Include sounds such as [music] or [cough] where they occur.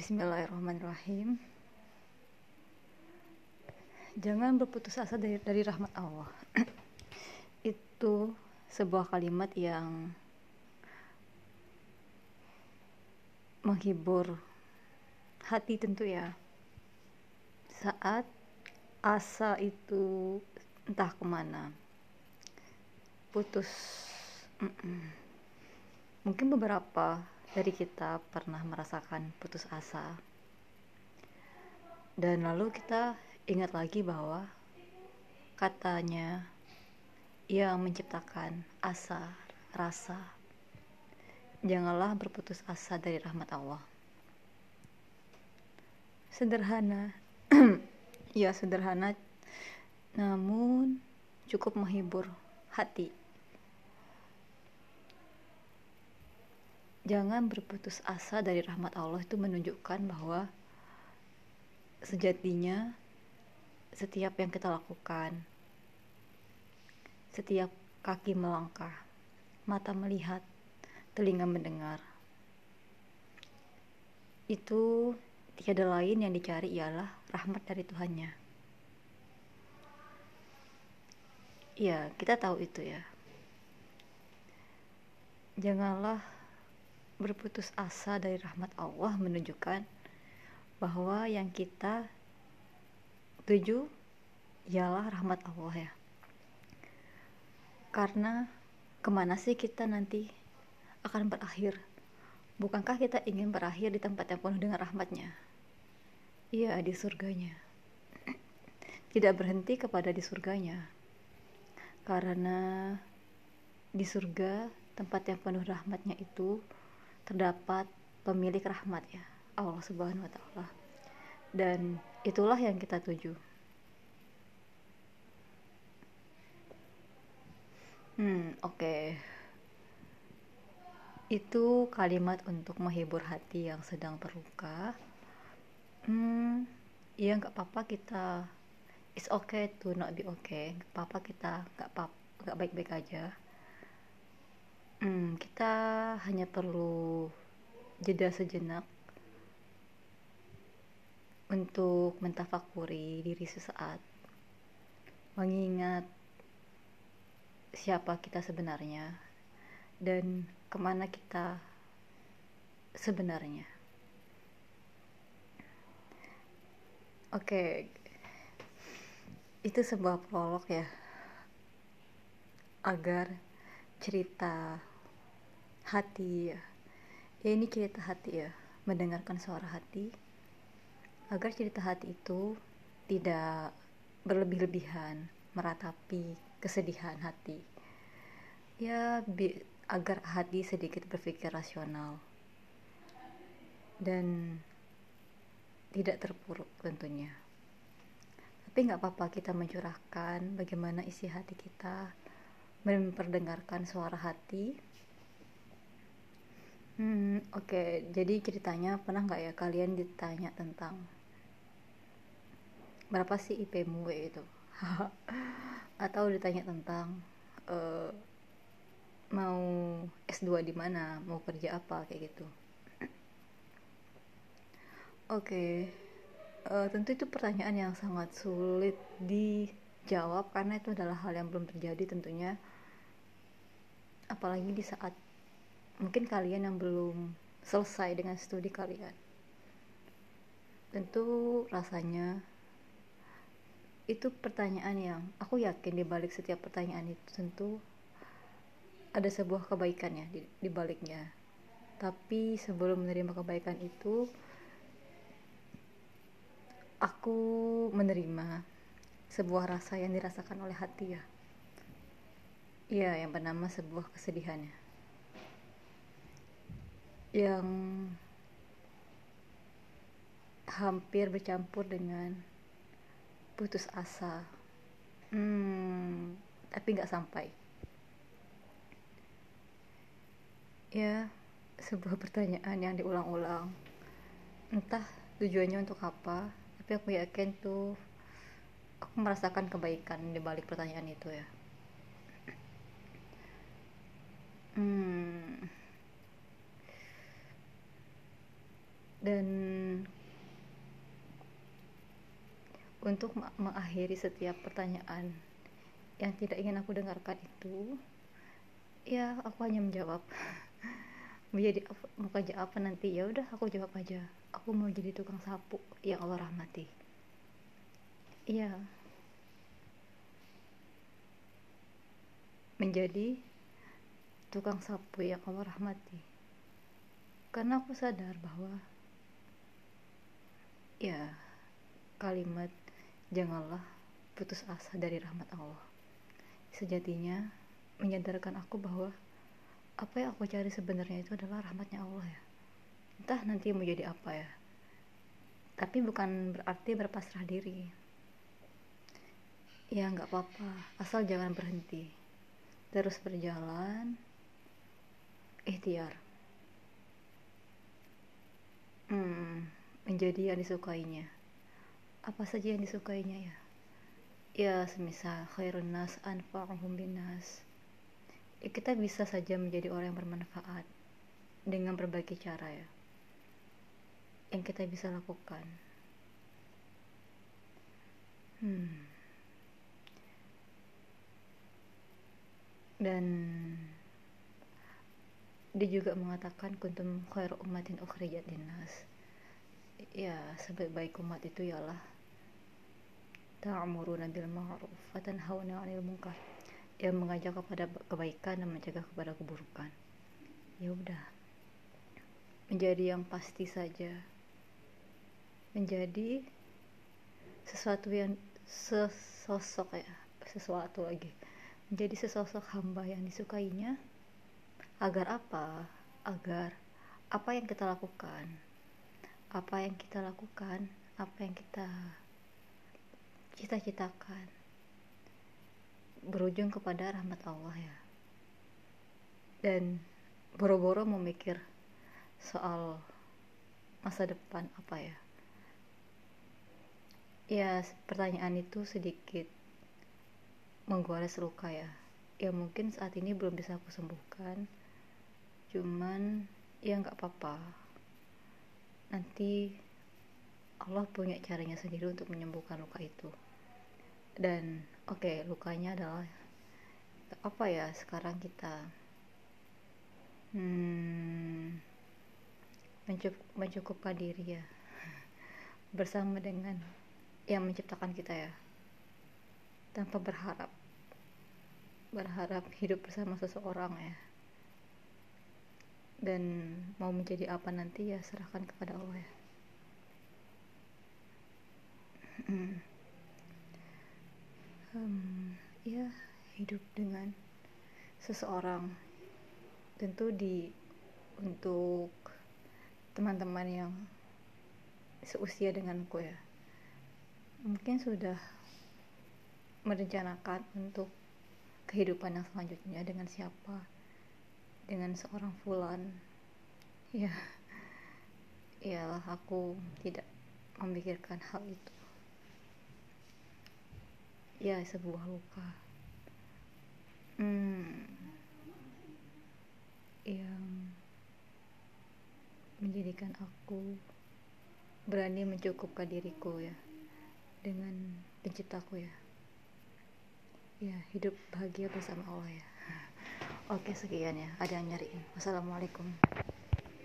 Bismillahirrahmanirrahim. Jangan berputus asa dari, dari rahmat Allah. [clears throat] Itu sebuah kalimat yang menghibur hati tentu ya. Saat asa itu entah ke mana, putus. Mm -mm. Mungkin beberapa dari kita pernah merasakan putus asa. Dan lalu kita ingat lagi bahwa katanya yang menciptakan asa rasa. Janganlah berputus asa dari rahmat Allah. Sederhana. [clears throat] Ya sederhana. Namun cukup menghibur hati jangan berputus asa dari rahmat Allah. Itu menunjukkan bahwa sejatinya setiap yang kita lakukan setiap kaki melangkah mata melihat telinga mendengar itu tiada lain yang dicari ialah rahmat dari Tuhannya. Iya kita tahu itu ya. Janganlah berputus asa dari rahmat Allah menunjukkan bahwa yang kita tuju ialah rahmat Allah ya. Karena ke mana sih kita nanti akan berakhir? Bukankah kita ingin berakhir di tempat yang penuh dengan rahmatnya? Iya di surganya. Tidak berhenti kepada di surganya. Karena di surga tempat yang penuh rahmatnya itu terdapat pemilik rahmat ya Allah Subhanahu wa taala. Dan itulah yang kita tuju. Hmm, oke. Okay. Itu kalimat untuk menghibur hati yang sedang terluka. Hmm, ya nggak apa-apa kita it's okay to not be okay. Nggak apa-apa kita nggak apa nggak baik-baik aja Hmm, kita hanya perlu jeda sejenak untuk mentafakuri diri sesaat, mengingat siapa kita sebenarnya dan ke mana kita sebenarnya. Oke, itu sebuah prolog ya, agar cerita hati. Ya ya ini cerita hati ya. Mendengarkan suara hati. Agar cerita hati itu tidak berlebih-lebihan meratapi kesedihan hati. Ya bi agar hati sedikit berpikir rasional. Dan tidak terpuruk tentunya. Tapi nggak apa-apa kita mencurahkan bagaimana isi hati kita memperdengarkan suara hati Hmm, oke. Okay. Jadi ceritanya pernah nggak ya kalian ditanya tentang berapa sih IP-mu itu? [laughs] Atau ditanya tentang uh, mau S2 di mana, mau kerja apa kayak gitu. Oke. Okay. Uh, eh, tentu itu pertanyaan yang sangat sulit dijawab karena itu adalah hal yang belum terjadi tentunya apalagi di saat mungkin kalian yang belum selesai dengan studi kalian. Tentu rasanya itu pertanyaan yang aku yakin di balik setiap pertanyaan itu tentu ada sebuah kebaikan ya di, baliknya. Tapi sebelum menerima kebaikan itu aku menerima sebuah rasa yang dirasakan oleh hati ya. Iya yang bernama sebuah kesedihan ya yang hampir bercampur dengan putus asa. Hmm, tapi nggak sampai. Ya sebuah pertanyaan yang diulang-ulang. Entah tujuannya untuk apa tapi aku yakin tuh aku merasakan kebaikan di balik pertanyaan itu ya. Hmm dan untuk mengakhiri setiap pertanyaan yang tidak ingin aku dengarkan itu ya aku hanya menjawab. [laughs] Mau mau kerja apa nanti? Ya udah aku jawab aja. Aku mau jadi tukang sapu. Yang Allah rahmati. Iya. Menjadi tukang sapu. Yang Allah rahmati. Karena aku sadar bahwa ya kalimat janganlah putus asa dari rahmat Allah. Sejatinya menyadarkan aku bahwa apa yang aku cari sebenarnya itu adalah rahmatnya Allah ya. Entah nanti mau jadi apa ya. Tapi bukan berarti berpasrah diri. Ya nggak apa-apa. Asal jangan berhenti. Terus berjalan. Ikhtiar. Hmm, menjadi yang disukainya? Apa saja yang disukainya ya? Ya semisal khairun nas anfa'uhum binas ya, kita bisa saja menjadi orang yang bermanfaat dengan berbagai cara ya yang kita bisa lakukan. Hmm. dan dia juga mengatakan kuntum khairu ummatin ukhrijat linnas ya sebaik-baik umat itu ialah ta'muruna bil ma'ruf wa tanhauna 'anil munkar. Yang mengajak kepada kebaikan dan mencegah kepada keburukan. Ya udah. Menjadi yang pasti saja. Menjadi sesuatu yang sesosok ya sesuatu lagi. Menjadi sesosok hamba yang disukainya agar apa? Agar apa yang kita lakukan apa yang kita lakukan apa yang kita cita-citakan berujung kepada rahmat Allah ya. Dan boro-boro memikir soal masa depan apa ya. Ya pertanyaan itu sedikit menggores luka ya. Ya mungkin saat ini belum bisa aku sembuhkan. Cuman ya nggak apa-apa nanti Allah punya caranya sendiri untuk menyembuhkan luka itu. Dan oke okay, lukanya adalah apa ya sekarang kita hmm, mencukup, mencukupkan diri ya. [laughs] Bersama dengan yang menciptakan kita ya. Tanpa berharap berharap hidup bersama seseorang ya dan mau menjadi apa nanti ya serahkan kepada Allah ya. Hmm. um, ya hidup dengan seseorang. Tentu di untuk teman-teman yang seusia denganku ya. Mungkin sudah merencanakan untuk kehidupan yang selanjutnya dengan siapa dengan seorang fulan. Ya ya aku tidak memikirkan hal itu. Ya sebuah luka. Hmm, yang menjadikan aku berani mencukupkan diriku ya. Dengan penciptaku ya. Ya hidup bahagia bersama Allah ya oke sekian ya. Ada yang nyariin. Wassalamualaikum